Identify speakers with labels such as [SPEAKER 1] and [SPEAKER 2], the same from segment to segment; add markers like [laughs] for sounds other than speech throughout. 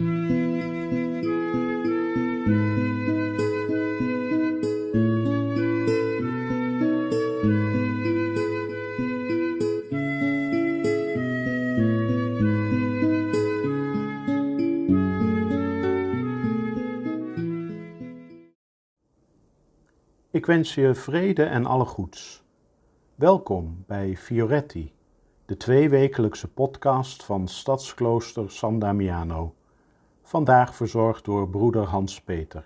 [SPEAKER 1] Ik wens je vrede en alle goeds. Welkom bij Fioretti, de tweewekelijkse podcast van Stadsklooster San Damiano. Vandaag verzorgd door broeder Hans Peter.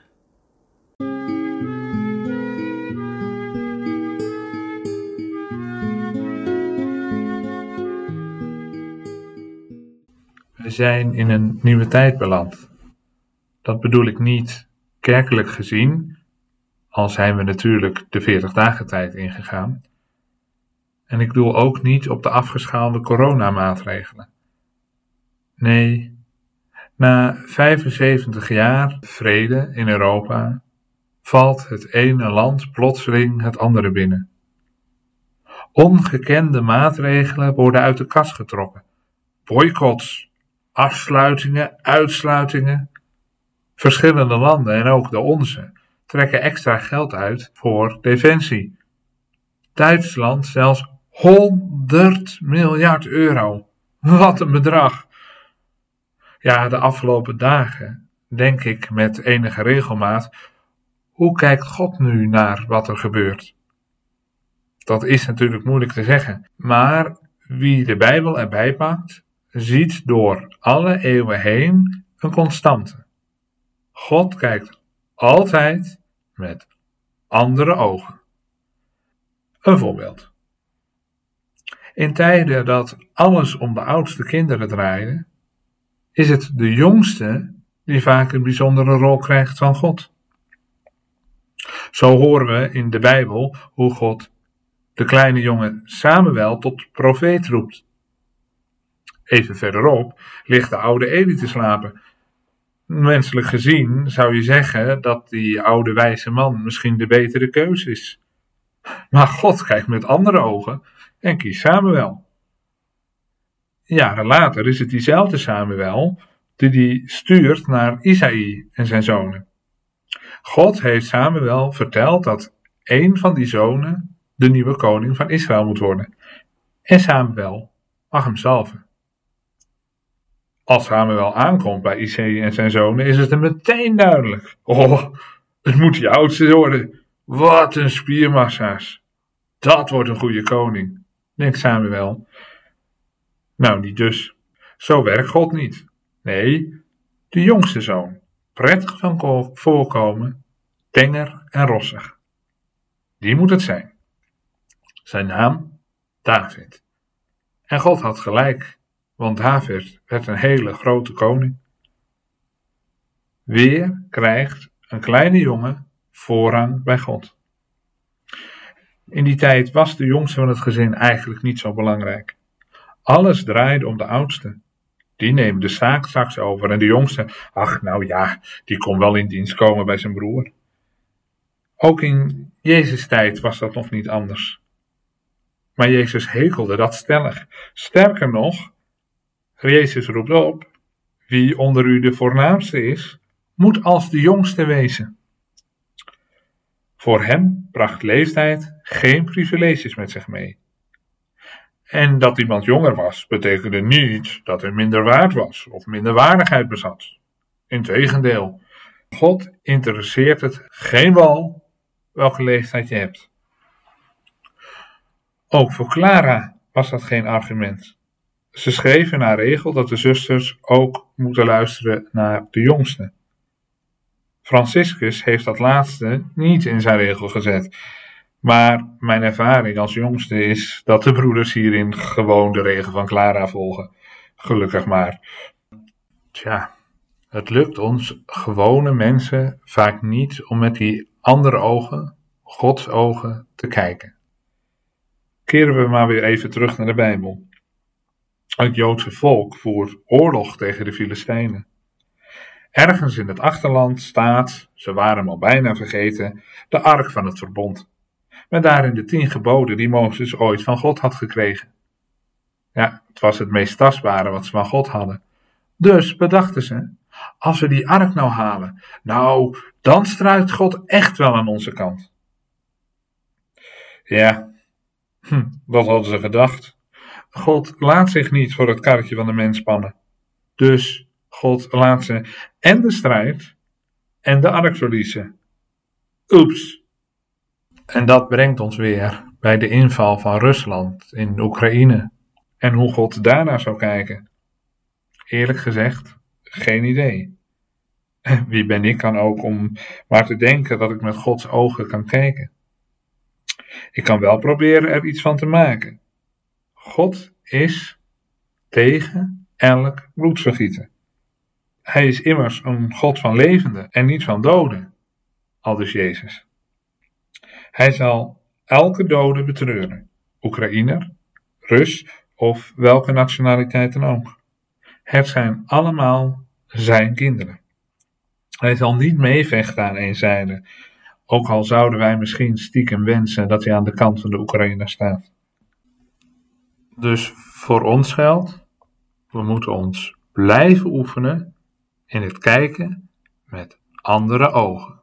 [SPEAKER 2] We zijn in een nieuwe tijd beland. Dat bedoel ik niet kerkelijk gezien, al zijn we natuurlijk de 40 dagen tijd ingegaan. En ik doel ook niet op de afgeschaalde coronamaatregelen. Nee, na 75 jaar vrede in Europa valt het ene land plotseling het andere binnen. Ongekende maatregelen worden uit de kast getrokken. Boycotts, afsluitingen, uitsluitingen. Verschillende landen en ook de onze trekken extra geld uit voor defensie. Duitsland zelfs 100 miljard euro. Wat een bedrag. Ja, de afgelopen dagen denk ik met enige regelmaat: hoe kijkt God nu naar wat er gebeurt? Dat is natuurlijk moeilijk te zeggen, maar wie de Bijbel erbij pakt, ziet door alle eeuwen heen een constante. God kijkt altijd met andere ogen. Een voorbeeld. In tijden dat alles om de oudste kinderen draaide, is het de jongste die vaak een bijzondere rol krijgt van God. Zo horen we in de Bijbel hoe God de kleine jongen Samuel tot profeet roept. Even verderop ligt de oude Eli te slapen Menselijk gezien zou je zeggen dat die oude wijze man misschien de betere keus is. Maar God kijkt met andere ogen en kiest Samuel. Jaren later is het diezelfde Samuel die die stuurt naar Isaïe en zijn zonen. God heeft Samuel verteld dat een van die zonen de nieuwe koning van Israël moet worden. En Samuel mag hem salven. Als Samuel aankomt bij IC en zijn zonen, is het hem meteen duidelijk. Oh, het moet die oudste worden. Wat een spiermassa's. Dat wordt een goede koning, denkt Samuel. Nou, niet dus. Zo werkt God niet. Nee, de jongste zoon, prettig van voorkomen, tenger en rossig. Die moet het zijn. Zijn naam David. En God had gelijk want David werd een hele grote koning. Weer krijgt een kleine jongen voorrang bij God. In die tijd was de jongste van het gezin eigenlijk niet zo belangrijk. Alles draaide om de oudste. Die neemt de zaak straks over en de jongste, ach nou ja, die kon wel in dienst komen bij zijn broer. Ook in Jezus' tijd was dat nog niet anders. Maar Jezus hekelde dat stellig. Sterker nog, Jezus roept op: Wie onder u de voornaamste is, moet als de jongste wezen. Voor hem bracht leeftijd geen privileges met zich mee. En dat iemand jonger was, betekende niet dat hij minder waard was of minder waardigheid bezat. Integendeel, God interesseert het geen wal welke leeftijd je hebt. Ook voor Clara was dat geen argument. Ze schreven naar regel dat de zusters ook moeten luisteren naar de jongste. Franciscus heeft dat laatste niet in zijn regel gezet. Maar mijn ervaring als jongste is dat de broeders hierin gewoon de regel van Clara volgen. Gelukkig maar. Tja, het lukt ons gewone mensen vaak niet om met die andere ogen, Gods ogen, te kijken. Keren we maar weer even terug naar de Bijbel. Het Joodse volk voert oorlog tegen de Filistijnen. Ergens in het achterland staat, ze waren al bijna vergeten, de ark van het verbond. Met daarin de tien geboden die Mozes ooit van God had gekregen. Ja, het was het meest tastbare wat ze van God hadden. Dus bedachten ze, Als we die ark nou halen, nou, dan struikt God echt wel aan onze kant. Ja, hm, dat hadden ze gedacht. God laat zich niet voor het karretje van de mens spannen. Dus God laat ze en de strijd en de ark verliezen. Oeps. En dat brengt ons weer bij de inval van Rusland in Oekraïne en hoe God daarna zou kijken. Eerlijk gezegd, geen idee. [laughs] Wie ben ik dan ook om maar te denken dat ik met Gods ogen kan kijken? Ik kan wel proberen er iets van te maken. God is tegen elk bloedvergieten. Hij is immers een God van levenden en niet van doden, aldus Jezus. Hij zal elke dode betreuren, Oekraïner, Rus of welke nationaliteit dan ook. Het zijn allemaal zijn kinderen. Hij zal niet meevechten aan één zijde, ook al zouden wij misschien stiekem wensen dat hij aan de kant van de Oekraïne staat. Dus voor ons geldt, we moeten ons blijven oefenen in het kijken met andere ogen.